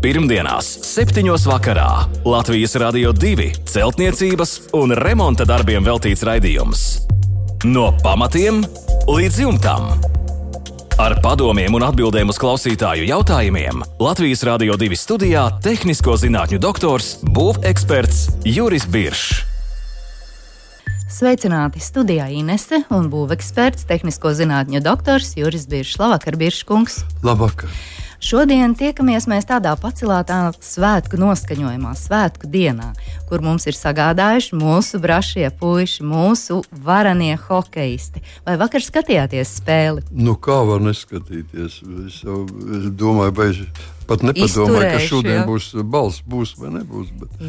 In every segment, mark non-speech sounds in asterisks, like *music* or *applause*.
Pirmdienās, 7. vakarā Latvijas Rādio 2 celtniecības un remonta darbiem veltīts raidījums. No pamatiem līdz jumtam. Ar padomiem un atbildēm uz klausītāju jautājumiem Latvijas Rādio 2 studijā - tehnisko zinātņu doktors, būveksperts Juris Biršs. Sveicināti studijā Inese un būveksperts, tehnisko zinātņu doktors Juris Biršs. Labvakar, Birškungs! Labvakar! Šodien tiekamies mēs tādā pacelātā svētku noskaņojumā, svētku dienā, kur mums ir sagādājuši mūsu brašie puiši, mūsu varanie hokeisti. Vai vakar skatījāties spēli? Nu, kā var neskatīties? Es, jau, es domāju, vai pat nepadomāju, ka šodien jā. būs balss, būs vai nebūs. Bet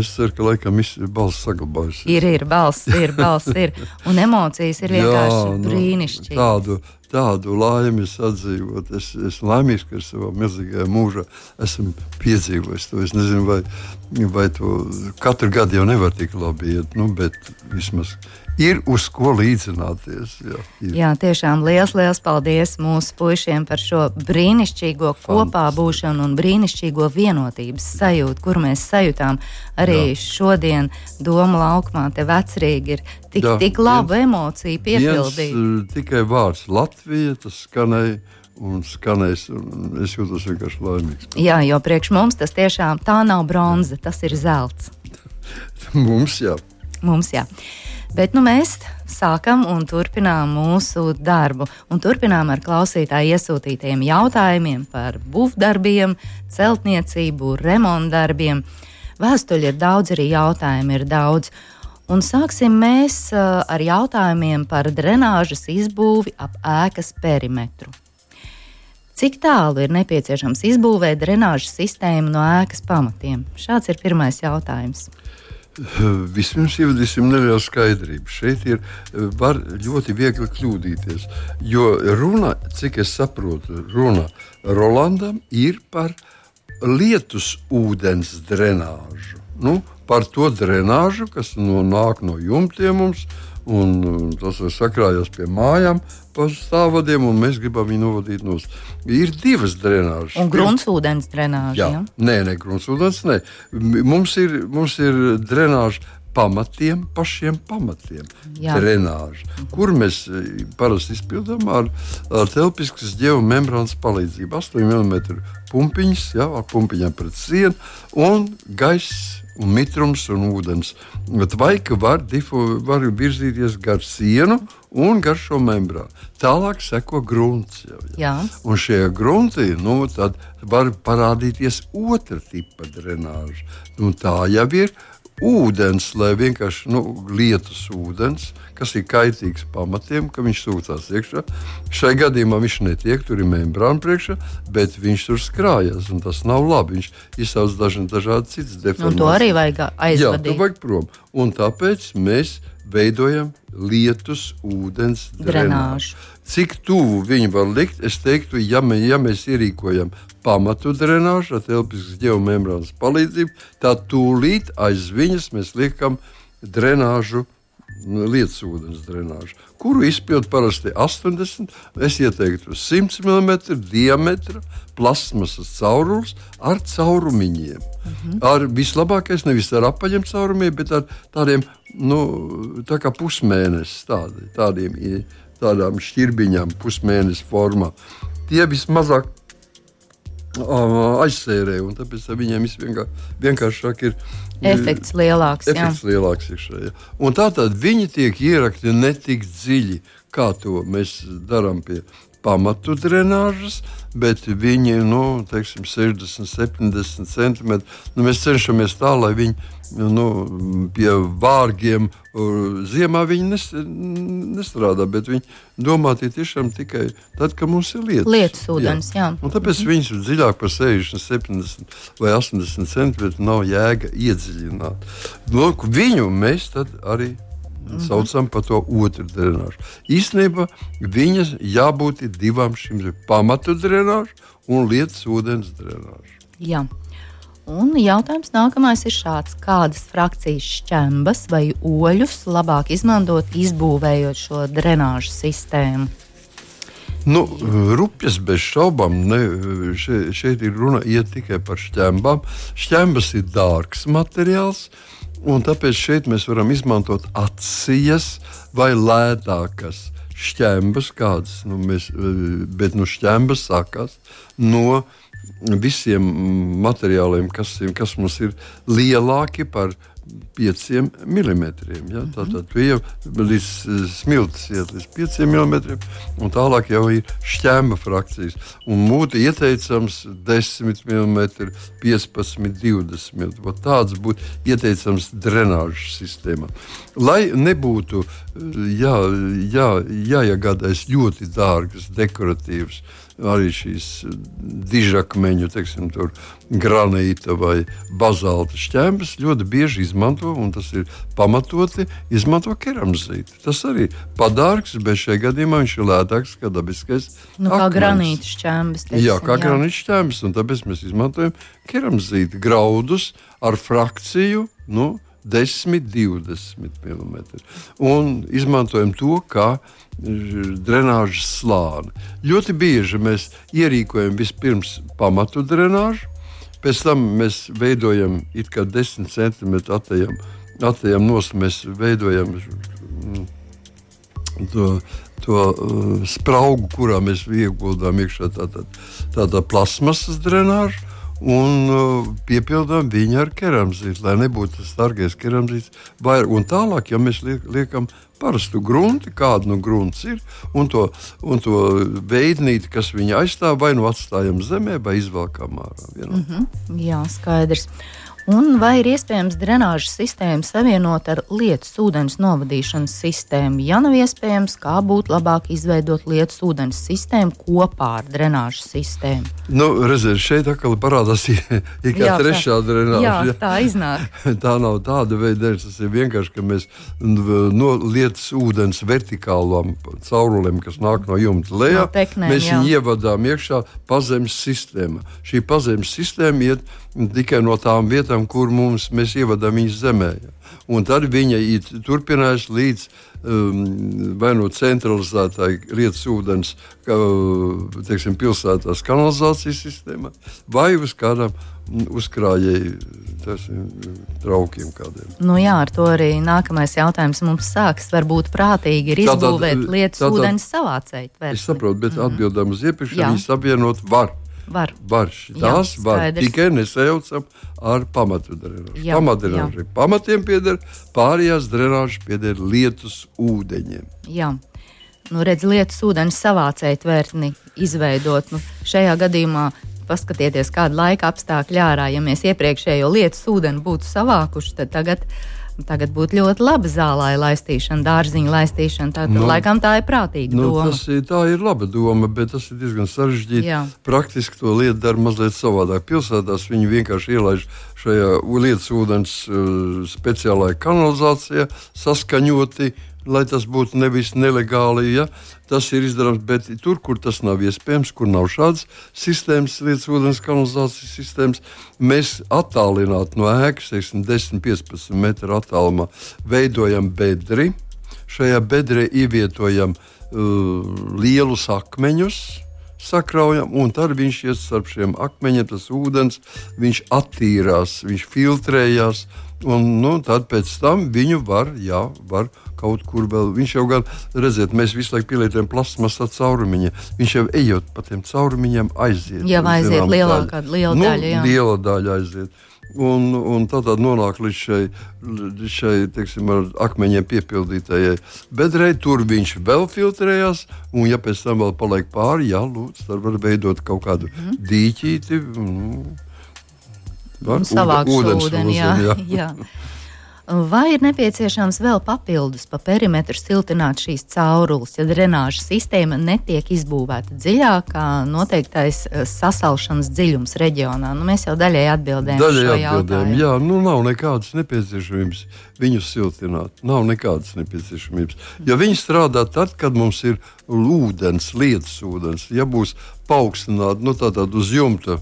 es ceru, ka laikam ir balss saglabājusies. Ir, ir balss, ir balss, ir. Un emocijas ir *laughs* vienkārši jā, nu, brīnišķīgas. Tādu tādu laimi sadzīvot. Es esmu laimīgs, ka savā milzīgajā mūžā esmu piedzīvojis to. Es nezinu, vai, vai to katru gadu jau nevar tik labi iet, nu, bet vismaz ir uz ko līdzināties. Jā, ir. jā tiešām liels, liels paldies mūsu puišiem par šo brīnišķīgo kopā būšanu un brīnišķīgo vienotības sajūtu, kur mēs sajūtām arī jā. šodien Doma laukumā. Te vecrīgi ir tik, jā, tik labu viens, emociju piepildīt. Viens, uh, tikai vārds Latvija, tas skanēja un skanēs. Un es jūtos vienkārši laimīgs. Jā, jo priekš mums tas tiešām tā nav bronza, tas ir zelts. *laughs* mums jā. Mums jā. Bet nu, mēs sākam un turpinām mūsu darbu. Un turpinām ar klausītāju iesūtītajiem jautājumiem par būvdarbiem, celtniecību, remontdarbiem. Vēstuļi ir daudz, arī jautājumi ir daudz. Un sāksim mēs uh, ar jautājumiem par drenāžas izbūvi ap ēkas perimetru. Cik tālu ir nepieciešams izbūvēt drenāžas sistēmu no ēkas pamatiem? Šāds ir pirmais jautājums. Vispirms ievadīsim nelielu skaidrību. Šeit ir var ļoti viegli kļūdīties. Jo runa, cik es saprotu, runa Rolandam ir par lietus ūdens drenāžu. Nu, par to drenāžu, kas no, nāk no jumtiem mums, un tas sakrājas pie mājām pa stāvadiem, un mēs gribam viņu novadīt no. Ir divas drenāžas. Un gruntsūdens drenāža. Jā, ja? nē, nē, gruntsūdens nē. Mums ir, mums ir drenāža pamatiem, pašiem pamatiem. Jā. Drenāža, kur mēs e, parasti izpildām ar, ar telpiskas geomembrānas palīdzību. 8 mm pumpiņas, jā, ar pumpiņām pret sienu un gaiss un mitrums un ūdens. Bet vaika var, difu, var virzīties gar sienu un gar šo membrānu. Tālāk seko grunts. Jau, jā. Un šie grunti nu, var parādīties otra tipa drenāža. Nu, tā jau ir ūdens, lai vienkārši nu, lietus ūdens, kas ir kaitīgs pamatiem, ka viņš sūcās iekšā. Šai gadījumā viņš netiek, tur membrāna priekšā, bet viņš tur skrājas. Tas nav labi. Viņš izsauc daži, dažādi citas deformācijas. Nu, to arī vajag aizvadīt. Jā, to vajag prom. Un tāpēc mēs veidojam lietus ūdens drenāžu. Cik tuvu viņi var likt, es teiktu, ja, mē, ja mēs ierīkojam pamatu drenāžu ar telpiskas geomembrānas palīdzību, tad tūlīt aiz viņas mēs liekam drenāžu. Nu, lietas ūdens drenāžu, kuru izpildu parasti 80, es ieteiktu 100 mm diametra plasmasas caurulis ar caurumiņiem. Mm -hmm. Ar vislabākais nevis ar apaļiem caurumiem, bet ar tādiem nu, tā kā pusmēnesis, tādi, tādiem, tādām šķirbiņām, pusmēnesis formā. Tie vismazāk aizsērē, un tāpēc viņiem vienkār, vienkāršāk ir efekts lielāks. Efekts jā. lielāks iekšā, jā. Un tā tad viņi tiek ierakti ne tik dziļi, kā to mēs darām pie pamatu drenāžas, bet viņi nu, teiksim, 60, 70 centimetri. Nu, mēs cenšamies tā, lai viņi nu, pie vārgiem ziemā viņi nes, nestrādā, bet viņi domāti tiešām tikai tad, kad mums ir lietas. Lietas ūdens, jā. jā. Un tāpēc mhm. viņus dziļāk par 60, 70 vai 80 centimetriem nav jēga iedziļināt. Lūk, viņu mēs arī Mm -hmm. Saucam par to otru drenāžu. Īstenībā viņas jābūt divām šīm pamatu drenāžu un lietas ūdens drenāžu. Jā. Un jautājums nākamais ir šāds: kādas frakcijas šķembas vai oļus labāk izmantot, izbūvējot šo drenāžu sistēmu? Nu, rupjas bez šaubām, ne, šeit, šeit ir runa tikai par šķembām. Šķembas ir dārgs materiāls, un tāpēc šeit mēs varam izmantot atsijas vai lētākas šķembas, kādas nu, mēs, bet nu, šķembas sākās no visiem materiāliem, kas, kas mums ir lielāki par 5 mm. Ja? Tātad tu jau līdz smilts iet līdz 5 mm, un tālāk jau ir šķēma frakcijas. Un mūte ieteicams 10 mm, 15, 20 mm. Tāds būtu ieteicams drenāžas sistēmā. Lai nebūtu jā, jā, jāiegādājas ļoti dārgas, dekoratīvas arī šīs dižakmeņu, teiksim, granīta vai bazalta šķēmas ļoti bieži izmanto, un tas ir pamatoti, izmanto keramzīti. Tas arī padārgs, bet šajā gadījumā viņš ir lētāks kā dabiskais. Nu, kā granīta šķēmas. Jā, kā granīta šķēmas, un tāpēc mēs izmantojam keramzīti graudus ar frakciju. Nu, 10, 20 mm. Un izmantojam to kā drenāžas slāni. Ļoti bieži mēs ierīkojam vispirms pamatu drenāžu, pēc tam mēs veidojam it kā 10 cm atejam, atejam nos, mēs veidojam mm, to, to uh, spraugu, kurā mēs ieguldām iekšā tādā, tādā plasmasas drenāžu un uh, piepildām viņu ar keramzītu, lai nebūtu tas dārgais keramzīts. Un tālāk, ja mēs liek, liekam parastu grunti, kāda nu grunts ir, un to, un to veidnīti, kas viņu aizstāv, vai nu atstājam zemē, vai izvelkam ārā. Mm -hmm. Jā, skaidrs. Un vai ir iespējams drenāžas sistēmu savienot ar lietus ūdens novadīšanas sistēmu? Ja nav iespējams, kā būtu labāk izveidot lietus ūdens sistēmu kopā ar drenāžas sistēmu? Nu, redziet, šeit atkal parādās tikai trešā drenāža. Jā, jā, tā iznāk. *laughs* tā nav tāda veida, tas ir vienkārši, ka mēs no lietus ūdens vertikālām caurulēm, kas nāk no jumta lejā, no teknēm, mēs jā. viņu ievadām iekšā pazemes sistēmā. Šī pazemes sistēma iet tikai no tām vietām, kur mums, mēs ievadām viņus zemē. Un tad viņa turpinās līdz um, vai no centralizētai lietas ūdens, kā teiksim, pilsētās kanalizācijas sistēmā, vai uz kādām uzkrājēju traukiem. Kādiem. Nu jā, ar to arī nākamais jautājums mums sāks. Varbūt prātīgi ir izbūvēt lietas ūdens savācēju. Es saprotu, bet mm -hmm. atbildām uz iepriekšējo, viņas apvienot var. Var. var. Tās jā, var tikai nesajaucam ar pamatu drenāžu. Pamatdrenāžai pamatiem pieder, pārējās drenāžas pieder lietus ūdeņiem. Jā. Nu, redz, lietas ūdens savācēja tvērtni izveidot. Nu, šajā gadījumā paskatieties, kāda laika apstākļa ārā. Ja mēs iepriekšējo lietas ūdeni būtu savākuši, tad tagad Tagad būtu ļoti laba zālē laistīšana, dārziņa laistīšana. Tā, nu, laikam tā ir prātīga nu, doma. Tas tā ir laba doma, bet tas ir diezgan sarežģīti. Jā. Praktiski to lietu dara mazliet savādāk. Pilsētās viņi vienkārši ielaiž šajā lietas ūdens uh, speciālajā kanalizācijā saskaņoti lai tas būtu nevis nelegāli. Ja? Tas ir izdarāms, bet tur, kur tas nav iespējams, kur nav šādas sistēmas, lietas ūdens kanalizācijas sistēmas, mēs attālināti no ēkas, teiksim, 10-15 metru attālumā, veidojam bedri. Šajā bedrē ievietojam uh, lielus akmeņus sakraujam, un tad viņš iet starp šiem akmeņiem, tas ūdens, viņš attīrās, viņš filtrējās, un nu, tad pēc tam viņu var, jā, var kaut kur vēl. Viņš jau gan, redziet, mēs visu laiku pielietojam plasmasā caurumiņu. Viņš jau ejot pa tiem caurumiņiem aiziet. Jā, aiziet lielākā liela nu, daļa. Jā. Liela daļa aiziet. Un, un tad nonāk līdz šai, šai teiksim, ar akmeņiem piepildītajai bedrei. Tur viņš vēl filtrējās, un, ja pēc tam vēl paliek pāri, jā, lūdzu, tad var veidot kaut kādu mm. dīķīti. Nu, var, ūdens, ūdeni, ūdeni, jā, *laughs* jā. jā. Vai ir nepieciešams vēl papildus pa perimetru siltināt šīs caurules, ja drenāžas sistēma netiek izbūvēta dziļāk, kā noteiktais eh, sasalšanas dziļums reģionā? Nu, mēs jau daļai atbildējām. Daļai atbildējām, jā, nu nav nekādas nepieciešamības viņus siltināt. Nav nekādas nepieciešamības. Ja viņi strādā tad, kad mums ir ūdens, lietas ūdens, ja būs paaugstināta nu, uz jumta,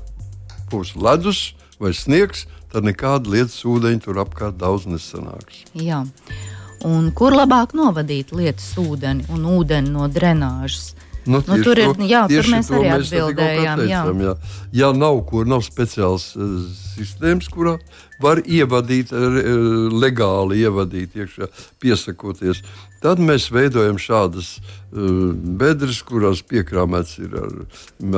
būs ledus vai sniegs tad nekāda lietas ūdeņa tur apkārt daudz nesanāks. Jā. Un kur labāk novadīt lietas ūdeni un ūdeni no drenāžas? Nu, nu, tur, ir, jā, tur mēs arī mēs atbildējām. Teicām, jā. Jā. ja nav, kur nav speciāls uh, sistēmas, kurā var ievadīt, legāli ievadīt iekšā, piesakoties. Tad mēs veidojam šādas uh, bedres, kurās piekrāmēts ir ar,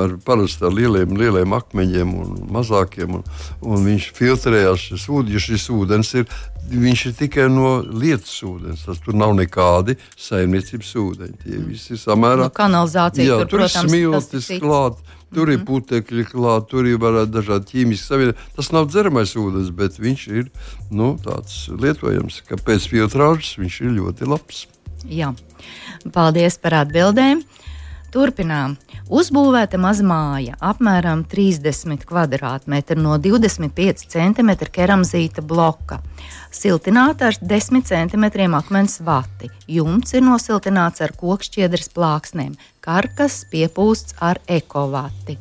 ar parasti ar lieliem, lieliem akmeņiem un mazākiem. Un, un viņš filtrējās šis ūdens, ja šis ūdens ir. Viņš ir tikai no lietas ūdens. Tas tur nav nekādi saimniecības ūdeņi. Tie visi ir samērā. No kanalizācija jā, tur, tur protams, ir smiltis klāt. Tur mm -hmm. ir putekļi klāta, tur ir dažādi ķīmiski savienojumi. Tas nav dzeramais ūdens, bet viņš ir nu, tāds lietojams, ka pēc filtrāžas viņš ir ļoti labs. Jā. Paldies par atbildēm. Turpinām. Uzbūvēta maza māja, apmēram 30 km2 no 25 cm keramzīta bloka. Siltināta ar 10 cm akmens vati. Jumts ir nosiltināts ar kokšķiedras plāksnēm, karkas piepūsts ar ekovati.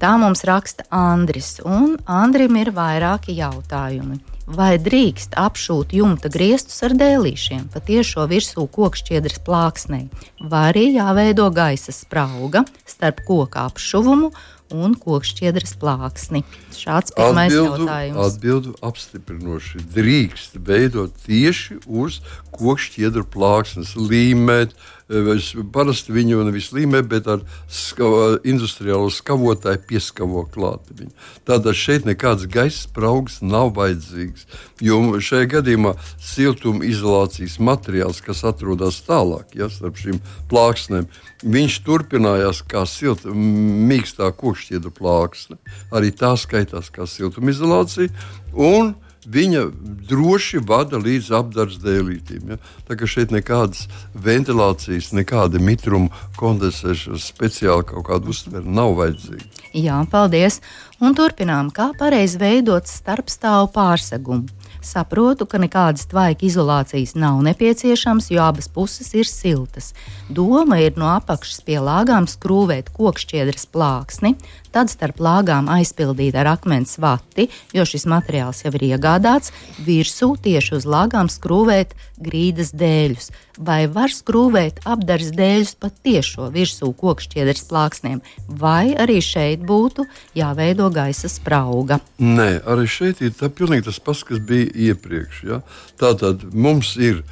Tā mums raksta Andris, un Andrim ir vairāki jautājumi vai drīkst apšūt jumta griestus ar dēlīšiem, pa tiešo virsū kokšķiedras plāksnei, vai arī jāveido gaisa sprauga starp koka apšuvumu un kokšķiedras plāksni. Šāds pirmais atbildu, jautājums. Atbildu apstiprinoši. Drīkst veidot tieši uz kokšķiedru plāksnes, līmēt, uh, Es parasti viņu nevis līmē, bet ar skava, industriālo skavotāju pieskavo klāt. Viņu. Tātad šeit nekāds gaisa spraugs nav vajadzīgs. Jo šajā gadījumā siltumizolācijas materiāls, kas atrodas tālāk, ja, starp šīm plāksnēm, viņš turpinājās kā silta, mīkstā kokšķiedra plāksne. Arī tā skaitās kā siltumizolācija. Un viņa droši vada līdz apgādes dēlītīm. Ja? Tā kā šeit nekādas ventilācijas, nekāda mitruma kondensēšanas, speciāli kaut kāda uztvere nav vajadzīga. Jā, paldies. Un turpinām, kā pareizi veidot starpstāvu pārsegumu. Saprotu, ka nekādas tvaika izolācijas nav nepieciešams, jo abas puses ir siltas. Doma ir no apakšas pie lāgām skrūvēt kokšķiedras plāksni, tad starp lāgām aizpildīt ar akmens vati, jo šis materiāls jau ir iegādāts, virsū tieši uz lāgām skrūvēt grīdas dēļus. Vai var skrūvēt apdars dēļus pat tiešo virsū kokšķiedras plāksnēm, vai arī šeit būtu jāveido gaisa sprauga? Nē, arī šeit ir tā pilnīgi tas pats, kas bija iepriekš. Ja? Tātad mums ir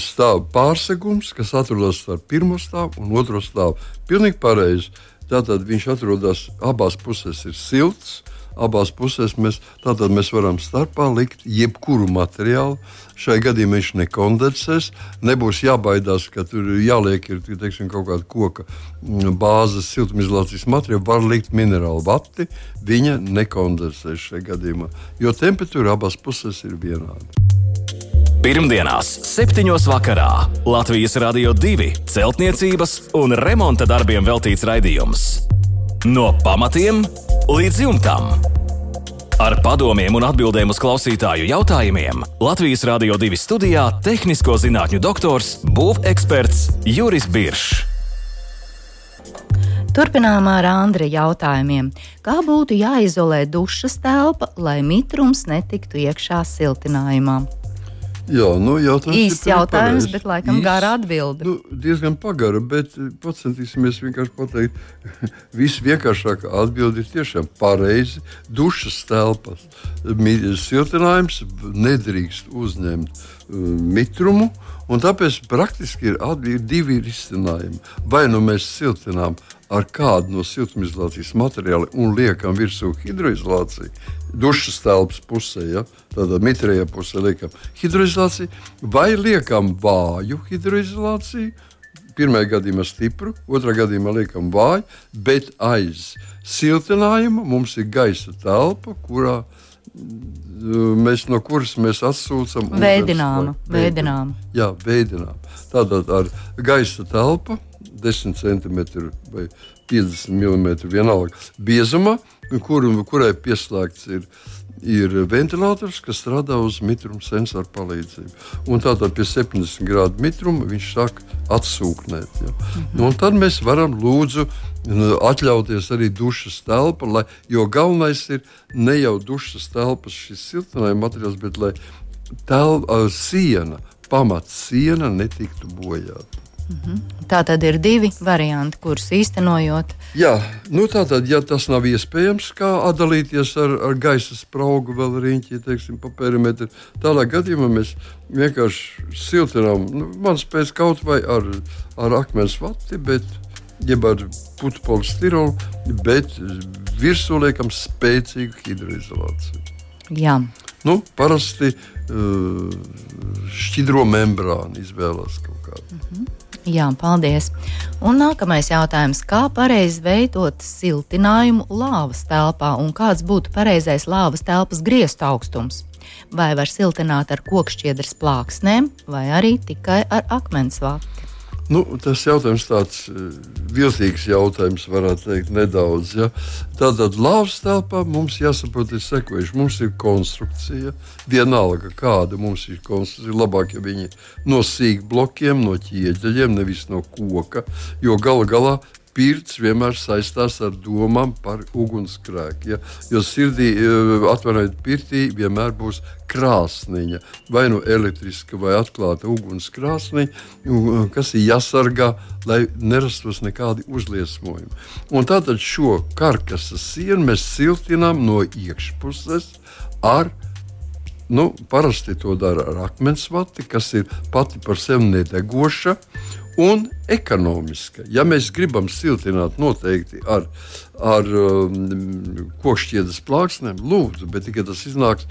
stāv pārsegums, kas atrodas starp pirmo stāvu un otro stāvu. Pilnīgi pareizi. Tātad viņš atrodas abās pusēs, ir silts. Abās pusēs mēs, mēs varam starpā likt jebkuru materiālu. Šai gadījumā viņš nekondensēs. Nebūs jābaidās, ka tur jāliek ir, teiksim, kaut kāda koka mm, bāzes siltumizolācijas materiāla. Var likt minerālu vati, viņa nekondensēs šajā gadījumā, jo temperatūra abās pusēs ir vienāda. Pirmdienās, 7. vakarā Latvijas Rādio 2 celtniecības un remonta darbiem veltīts raidījums. No pamatiem līdz jumtam. Ar padomiem un atbildēm uz klausītāju jautājumiem Latvijas Rādio 2 studijā - tehnisko zinātņu doktors, būveksperts Juris Biršs. Turpinām ar Andra jautājumiem. Kā būtu jāizolē dušas telpa, lai mitrums netiktu iekšā siltinājumā? Jā, nu, Īsts jautājums, bet laikam Īs, gara atbilde. Nu, diezgan pagara, bet pacentīsimies vienkārši pateikt. *laughs* Visvienkāršākā atbilde ir tiešām pareizi. Dušas telpas siltinājums nedrīkst uzņemt uh, mitrumu. Tāpēc praktiski ir, ir divi risinājumi. Vai nu mēs siltinām ar kādu no siltumizolācijas materiāliem un liekam virsū hidroizolāciju, dušas telpas pusē, ja, tādā mitrējā pusē liekam hidroizolāciju, vai liekam vāju hidroizolāciju. Pirmajā gadījumā stipru, otrā gadījumā liekam vāju, bet aiz siltinājuma mums ir gaisa telpa, kurā mm, mēs no kuras mēs atsūcam veidinājumu. Veidinām. Jā, veidinām. Tātad ar gaisa telpu 10 cm vai 50 mm vienalga biezuma, kur, kurai pieslēgts ir, ir ventilators, kas strādā uz mitruma sensoru palīdzību. Un tātad pie 70 grādu mitruma viņš sāk atsūknēt. Ja. Mhm. Nu, tad mēs varam lūdzu atļauties arī dušas telpa, lai, jo galvenais ir ne jau dušas telpas šis siltinājuma materiāls, bet lai telpa, siena, pamats siena netiktu bojāta. Mhm. Tā tad ir divi varianti, kurus īstenojot. Jā, nu tā tad, ja tas nav iespējams, kā atdalīties ar, ar gaisa spraugu, vēl riņķi, teiksim, pa perimetru, tādā gadījumā mēs vienkārši siltinām, nu, man spēc kaut vai ar, ar akmens vati, bet, jeb ar putu polistirolu, bet virsū liekam spēcīgu hidroizolāciju. Jā. Nu, parasti uh, šķidro membrānu izvēlās kaut kādu. Mm -hmm. Jā, paldies. Un nākamais jautājums. Kā pareizi veidot siltinājumu lāvas telpā un kāds būtu pareizais lāvas telpas griestu augstums? Vai var siltināt ar kokšķiedras plāksnēm vai arī tikai ar akmens vati? Nu, tas jautājums tāds eh, viltīgs jautājums, varētu teikt, nedaudz. Ja? Tātad lāvas telpā mums jāsaprot, ir sekojuši. Mums ir konstrukcija, vienalga kāda mums ir konstrukcija. Labāk, ja viņi no sīk blokiem, no ķieģeļiem, nevis no koka, jo gala galā pirts vienmēr saistās ar domām par ugunsgrēku. Ja? Jo sirdī, eh, atvainojiet, pirtī vienmēr būs krāsniņa, vai nu elektriska, vai atklāta ugunskrāsniņa, eh, kas ir jāsargā, lai nerastos nekādi uzliesmojumi. Un tātad šo karkasas sienu mēs siltinām no iekšpuses ar Nu, parasti to dara ar akmensvati, kas ir pati par sevi nedegoša un ekonomiska. Ja mēs gribam siltināt noteikti ar, ar um, kokšķiedes plāksnēm, lūdzu, bet tikai tas iznāks,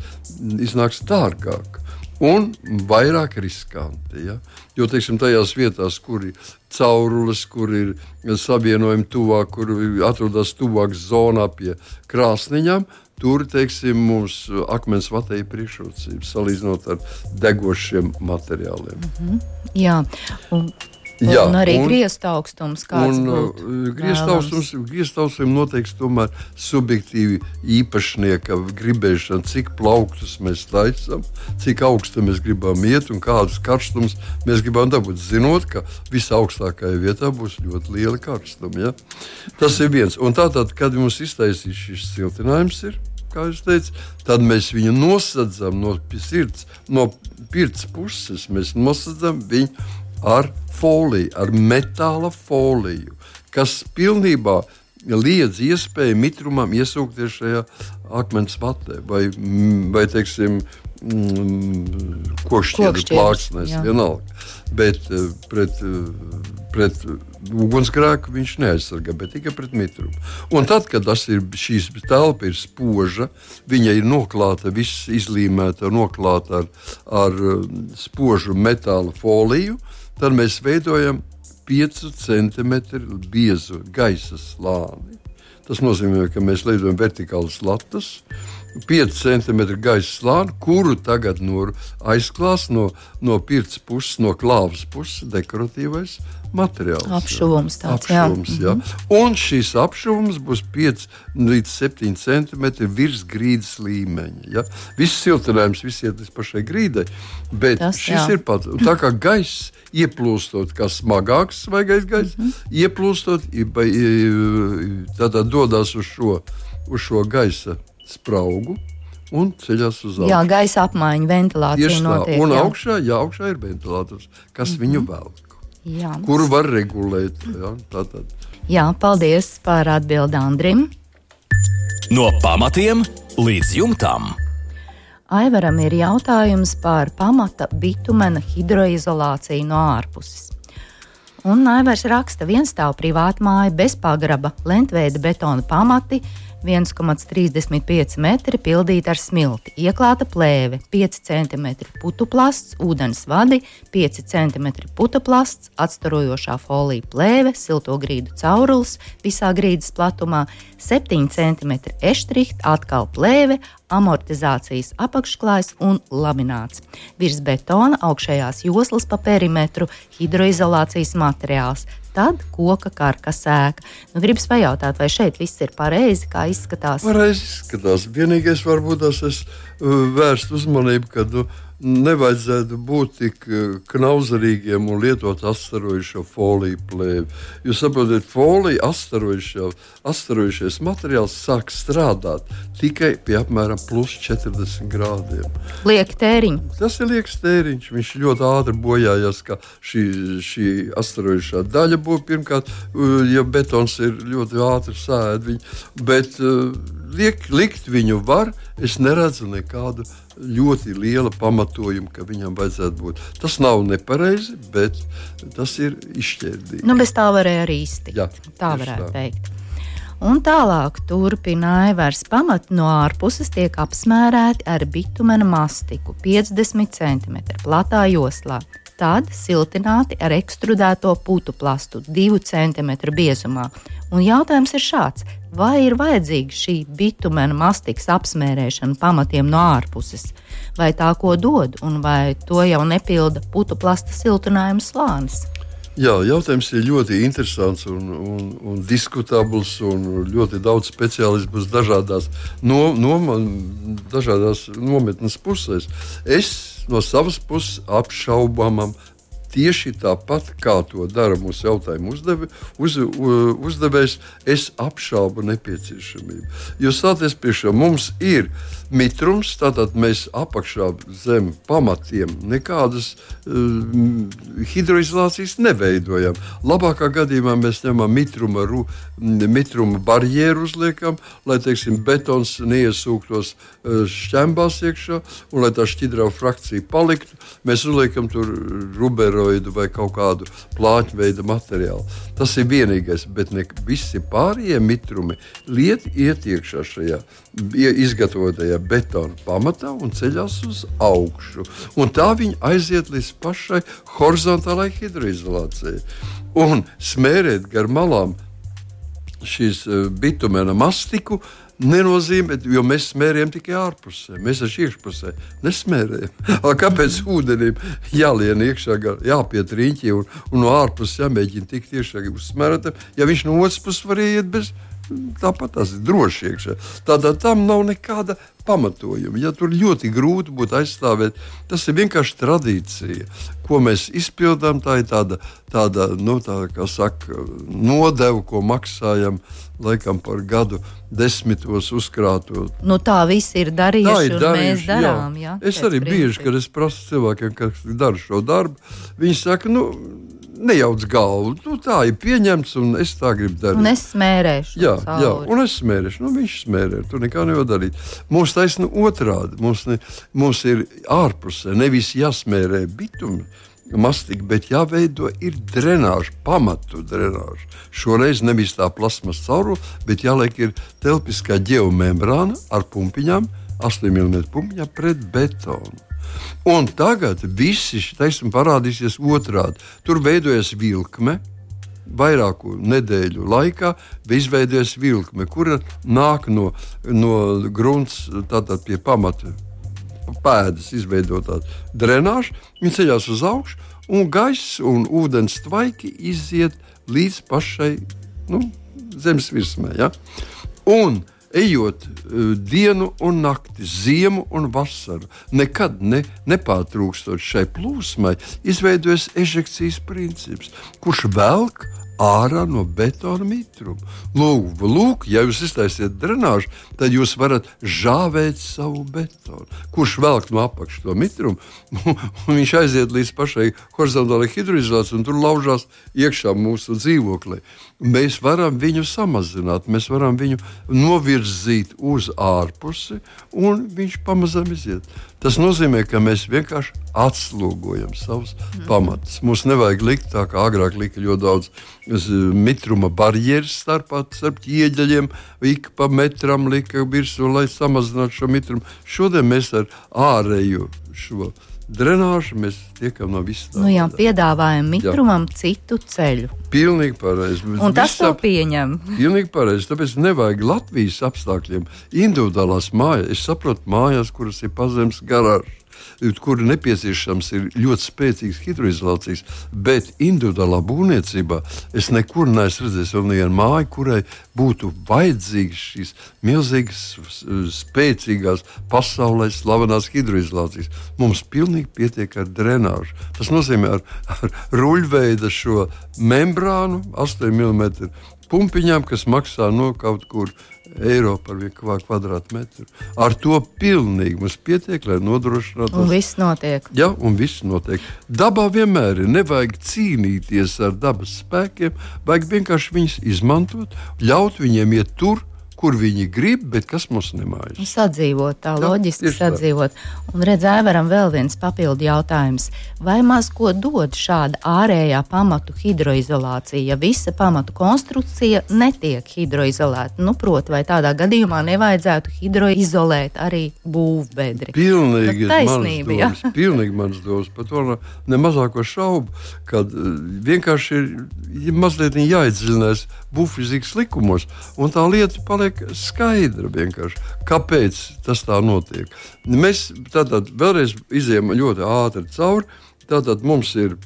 iznāks dārgāk. Un vairāk riskanti. Ja? Jo teiksim, tajās vietās, kur ir caurules, kur ir savienojumi tuvāk, kur atrodas tuvāk zonā pie krāsniņām, tur teiksim, mums akmens vatēja priekšrocības salīdzinot ar degošiem materiāliem. Mm -hmm. Jā, un Jā, un arī griezta augstums. Griezta augstums, griezta augstums noteikti tomēr subjektīvi īpašnieka gribēšana, cik plauktus mēs taisām, cik augstu mēs gribam iet un kādus karstumus mēs gribam dabūt. Zinot, ka visaugstākajā vietā būs ļoti liela karstuma. Ja? Tas ir viens. Un tātad, kad mums iztaisīs šis siltinājums, ir, kā jūs teicat, tad mēs viņu nosacām no sirds, no pirts puses. Mēs nosacām viņu ar foliju, ar metāla foliju, kas pilnībā liedz iespēju mitrumam iesūkties šajā akmens vatē vai, vai teiksim, mm, košķieru plāksnēs, vienalga. Bet eh, pret, eh, pret ugunsgrēku viņš neaizsargā, bet tikai pret mitrumu. Un tad, kad ir šīs telpa ir spoža, viņa ir noklāta, viss izlīmēta, noklāta ar, ar eh, spožu metāla foliju, tad mēs veidojam 5 cm biezu gaisa slāni. Tas nozīmē, ka mēs veidojam vertikālas latas, 5 cm gaisa slāni, kuru tagad no aizklās no, no pirts puses, no klāvas puses dekoratīvais materiāls. Apšuvums tāds, apšuvums, jā. jā. Mm -hmm. Un šis apšuvums būs 5 līdz 7 cm virs grīdas līmeņa. Ja? Viss siltinājums, viss iet līdz pašai grīdai, bet Tas, šis jā. ir pats. Tā kā gaiss ieplūstot, kā smagāks svaigais gaiss, mm -hmm. ieplūstot, tad dodas uz šo, uz šo gaisa spraugu un ceļās uz augšu. Jā, gaisa apmaiņa, ventilācija. Tieši tā, notiek, un jā. augšā, jā, augšā ir ventilators, kas mm -hmm. viņu velk. Jā. Kuru var regulēt? Jā, tātad. jā, paldies par atbildi Andrim. No pamatiem līdz jumtam. Aivaram ir jautājums par pamata bitumena hidroizolāciju no ārpuses. Un Aivars raksta, viens stāv privāta māja bez pagraba, lentveida betona pamati, 1,35 metri pildīta ar smilti, ieklāta plēve, 5 cm putu plasts, ūdens vadi, 5 cm puta plasts, atstarojošā folija plēve, silto grīdu caurulis visā grīdas platumā, 7 cm eštrihta, atkal plēve, amortizācijas apakšklājs un lamināts. Virs betona augšējās joslas pa perimetru hidroizolācijas materiāls, tad koka karka sēka. Nu, gribas pajautāt, vai šeit viss ir pareizi, kā izskatās? Pareizi izskatās. Vienīgais varbūt tas es uh, vērst uzmanību, ka nu, nevajadzētu būt tik eh, knauzerīgiem un lietot astarojušo foliju plēvi. Jūs saprotat, folija astarojušies materiāls sāk strādāt tikai pie apmēram plus 40 grādiem. Liek tēriņš. Tas ir liekas tēriņš. Viņš ļoti ātri bojājās, ka šī, šī astarojušā daļa būtu pirmkārt, ja betons ir ļoti ātri sēdi. Bet uh, liek, likt viņu var, es neredzu nekādu ļoti liela pamatojuma, ka viņam vajadzētu būt. Tas nav nepareizi, bet tas ir izšķērdīgi. Nu, bez tā varēja arī iztikt. Jā, tā varētu tā. teikt. Un tālāk turpināja vairs pamati no ārpuses tiek apmērēti ar bitumena mastiku 50 cm platā joslā. Tad siltināti ar ekstrudēto putu plastu 2 cm biezumā. Un jautājums ir šāds: vai ir vajadzīga šī bitumena mastikas apmērēšana pamatiem no ārpuses, vai tā ko dod, un vai to jau nepilda putu plasta siltinājuma slānis. Jā, jautājums ir ļoti interesants un, un, un diskutabls. Un ļoti daudz speciālistu būs dažādās, no, no, dažādās nometnes pusēs. Es no savas puses apšaubāmam tieši tāpat, kā to dara mūsu jautājumu uzdevi, uz, uzdevējs, es apšaubu nepieciešamību. Jo stāties priekšā mums ir mitrums, tātad mēs apakšā zem pamatiem nekādas uh, hidroizolācijas neveidojam. Labākā gadījumā mēs ņemam mitruma, ru, mitruma barjeru, uzliekam, lai teiksim, betons neiesūktos uh, šķembās iekšā un lai tā šķidrā frakcija paliktu. Mēs uzliekam tur ruberu steroidu vai kaut kādu plāņu veidu materiālu. Tas ir vienīgais, bet ne visi pārējie mitrumi liet iet iekšā šajā izgatavotajā betona pamatā un ceļās uz augšu. Un tā viņi aiziet līdz pašai horizontālajai hidroizolācijai. Un smērēt gar malām šīs eh, bitumēna mastiku nenozīmē, jo mēs smērējam tikai ārpusē. Mēs esam iekšpusē, nesmērējam. *laughs* Kāpēc ūdenim jālien iekšā, jāpiet riņķi un, un no ārpuses jāmēģina tikt iekšā uz smēratam, ja viņš no otras puses var iet bez. Tāpat tas ir droši iekšā. Tādā tam nav nekāda pamatojuma. Ja tur ļoti grūti būtu aizstāvēt, tas ir vienkārši tradīcija, ko mēs izpildām. Tā ir tāda, tāda nu, tā, saka, nodeva, ko maksājam laikam par gadu desmitos uzkrāto. Nu, tā viss ir darījuši, tā ir darījuši mēs darām. Jā. Jā, es arī principi. bieži, kad es prasu cilvēkiem, kas dara šo darbu, viņi saka, nu, nejauc galvu. Nu, tā ir pieņemts, un es tā gribu darīt. Un es smērēšu. Jā, cauri. jā un es smērēšu. Nu, viņš smērē, tur nekā nevar darīt. Mums taisnība otrādi. Mums, ne, mums ir ārpusē nevis jāsmērē bitumi mastika, bet jāveido ir drenāža, pamatu drenāža. Šoreiz nevis tā plasmas caurule, bet jāliek ir telpiskā geomembrāna ar pumpiņām, 8 mm pumpiņām pret betonu. Un tagad viss šis parādīsies otrādi. Tur veidojas vilkme, vairāku nedēļu laikā izveidojas vilkme, kura nāk no, no grunts, tātad pie pamata pēdas izveidotā drenāža, viņi ceļās uz augšu, un gaiss un ūdens tvaiki iziet līdz pašai nu, zemes virsmai. Ja? Un ejot uh, dienu un nakti, ziemu un vasaru, nekad ne, nepārtrūkstot šai plūsmai, izveidojas ežekcijas princips, kurš velk ārā no betona mitruma. Lūk, lūk, ja jūs iztaisiet drenāžu, tad jūs varat žāvēt savu betonu. Kurš velk no apakšas to mitrumu, *laughs* viņš aiziet līdz pašai horizontālajai hidroizolācijai, un tur laužās iekšā mūsu dzīvoklī. Mēs varam viņu samazināt, mēs varam viņu novirzīt uz ārpusi, un viņš pamazām iziet. Tas nozīmē, ka mēs vienkārši atslogojam savus mm. pamatus. Mums nevajag likt tā, kā agrāk lika ļoti daudz mitruma barjeras starp, starp ieģeļiem, ik pa metram lika virsū, lai samazinātu šo mitrumu. Šodien mēs ar ārēju šo drenāžu mēs tiekam no visām. Nu jā, piedāvājam mitrumam jā. citu ceļu. Pilnīgi pareizi. Un tas to pieņem. *laughs* Pilnīgi pareizi. Tāpēc nevajag Latvijas apstākļiem individuālās mājas. Es saprotu mājas, kuras ir pazemes garāžas. Kur nepieciešams ir ļoti spēcīgs hidroizolācijas, bet individuālā būvniecībā es nekur neesmu redzējis vēl nevienu māju, kurai būtu vajadzīgas šīs milzīgas, spēcīgās, pasaulē slavenās hidroizolācijas. Mums pilnīgi pietiek ar drenāžu. Tas nozīmē ar, ar ruļveida šo membrānu, 8 mm pumpiņām, kas maksā no kaut kur eiro par vienu kvadrātmetru. Ar to pilnīgi mums pietiek, lai nodrošinātu. Un viss notiek. Jā, un viss notiek. Dabā vienmēr ir. Nevajag cīnīties ar dabas spēkiem, vajag vienkārši viņus izmantot, ļaut viņiem iet tur, kur viņi grib, bet kas mums nemājas. Sadzīvot, tā Jā, loģiski sadzīvot. Un redzēja, varam vēl viens papildu jautājums. Vai maz ko dod šāda ārējā pamatu hidroizolācija, ja visa pamatu konstrukcija netiek hidroizolēta? Nu, proti, vai tādā gadījumā nevajadzētu hidroizolēt arī būvbedri? Pilnīgi taisnība. Ja? Pilnīgi mans domas. Par to ne mazāko šaubu, kad uh, vienkārši ir ja mazliet jāiedziļinās būvfizikas likumos, un tā lieta paliek paliek skaidra vienkārši, kāpēc tas tā notiek. Mēs tātad vēlreiz izējām ļoti ātri cauri. Tātad mums ir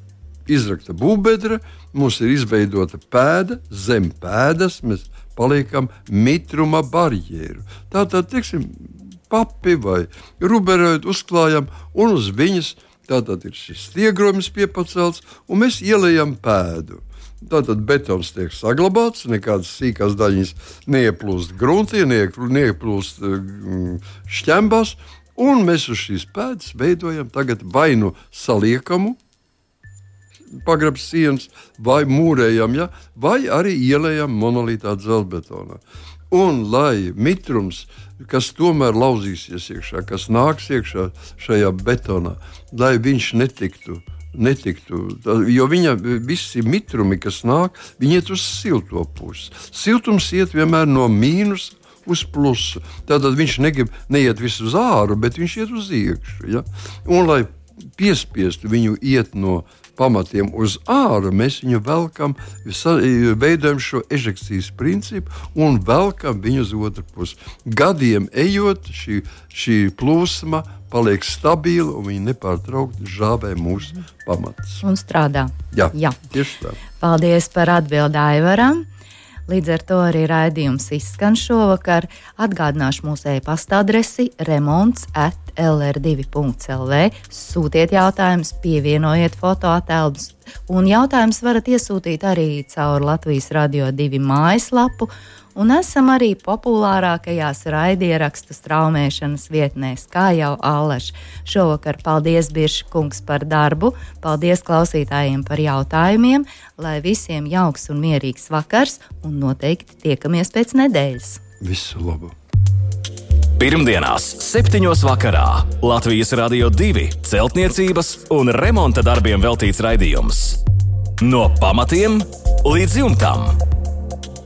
izrakta būvbedra, mums ir izveidota pēda, zem pēdas mēs paliekam mitruma barjeru. Tātad, teiksim, papi vai ruberoidu uzklājam un uz viņas tātad ir šis stiegrojums piepacelts un mēs ielējam pēdu. Tātad betons tiek saglabāts, nekādas sīkās daļas neieplūst gruntī, neieplūst mm, šķembās. Un mēs uz šīs pēdas veidojam vai nu saliekamu, pagrabs sienas, vai mūrējam, ja, vai arī ielējam monolītā dzelzbetonā. Un lai mitrums, kas tomēr lauzīsies iekšā, kas nāks iekšā šajā betonā, lai viņš netiktu uh, netiktu. Jo viņa visi mitrumi, kas nāk, viņi iet uz silto pusi. Siltums iet vienmēr no mīnus. Uz plusu. Tātad viņš negrib neiet visu uz āru, bet viņš iet uz iekšā. Ja? Un, lai piespiestu viņu iet no pamatiem uz ārā, mēs viņu velkam, veidojam šo ežekcijas principu un velkam viņu uz otru pusi. Gadiem ejot, šī, šī plūsma paliek stabila un viņi nepārtraukti žāvē mūsu pamatus. Un strādā. Jā, Jā. tieši tā. Paldies par atbildi Aivaram. Līdz ar to arī raidījums izskan šovakar. Atgādināšu mūsu e-pasta adresi remonds at lr2.lv. Sūtiet jautājumus, pievienojiet fotoattēlus, un jautājumus varat iesūtīt arī caur Latvijas Radio 2 mājaslapu un esam arī populārākajās raidierakstu straumēšanas vietnēs, kā jau Allaž. Šovakar paldies Birškungs par darbu, paldies klausītājiem par jautājumiem, lai visiem jauks un mierīgs vakars, un noteikti tiekamies pēc nedēļas. Visu labu! Pirmdienās, 7. vakarā Latvijas Rādio 2 celtniecības un remonta darbiem veltīts raidījums. No pamatiem līdz jumtam!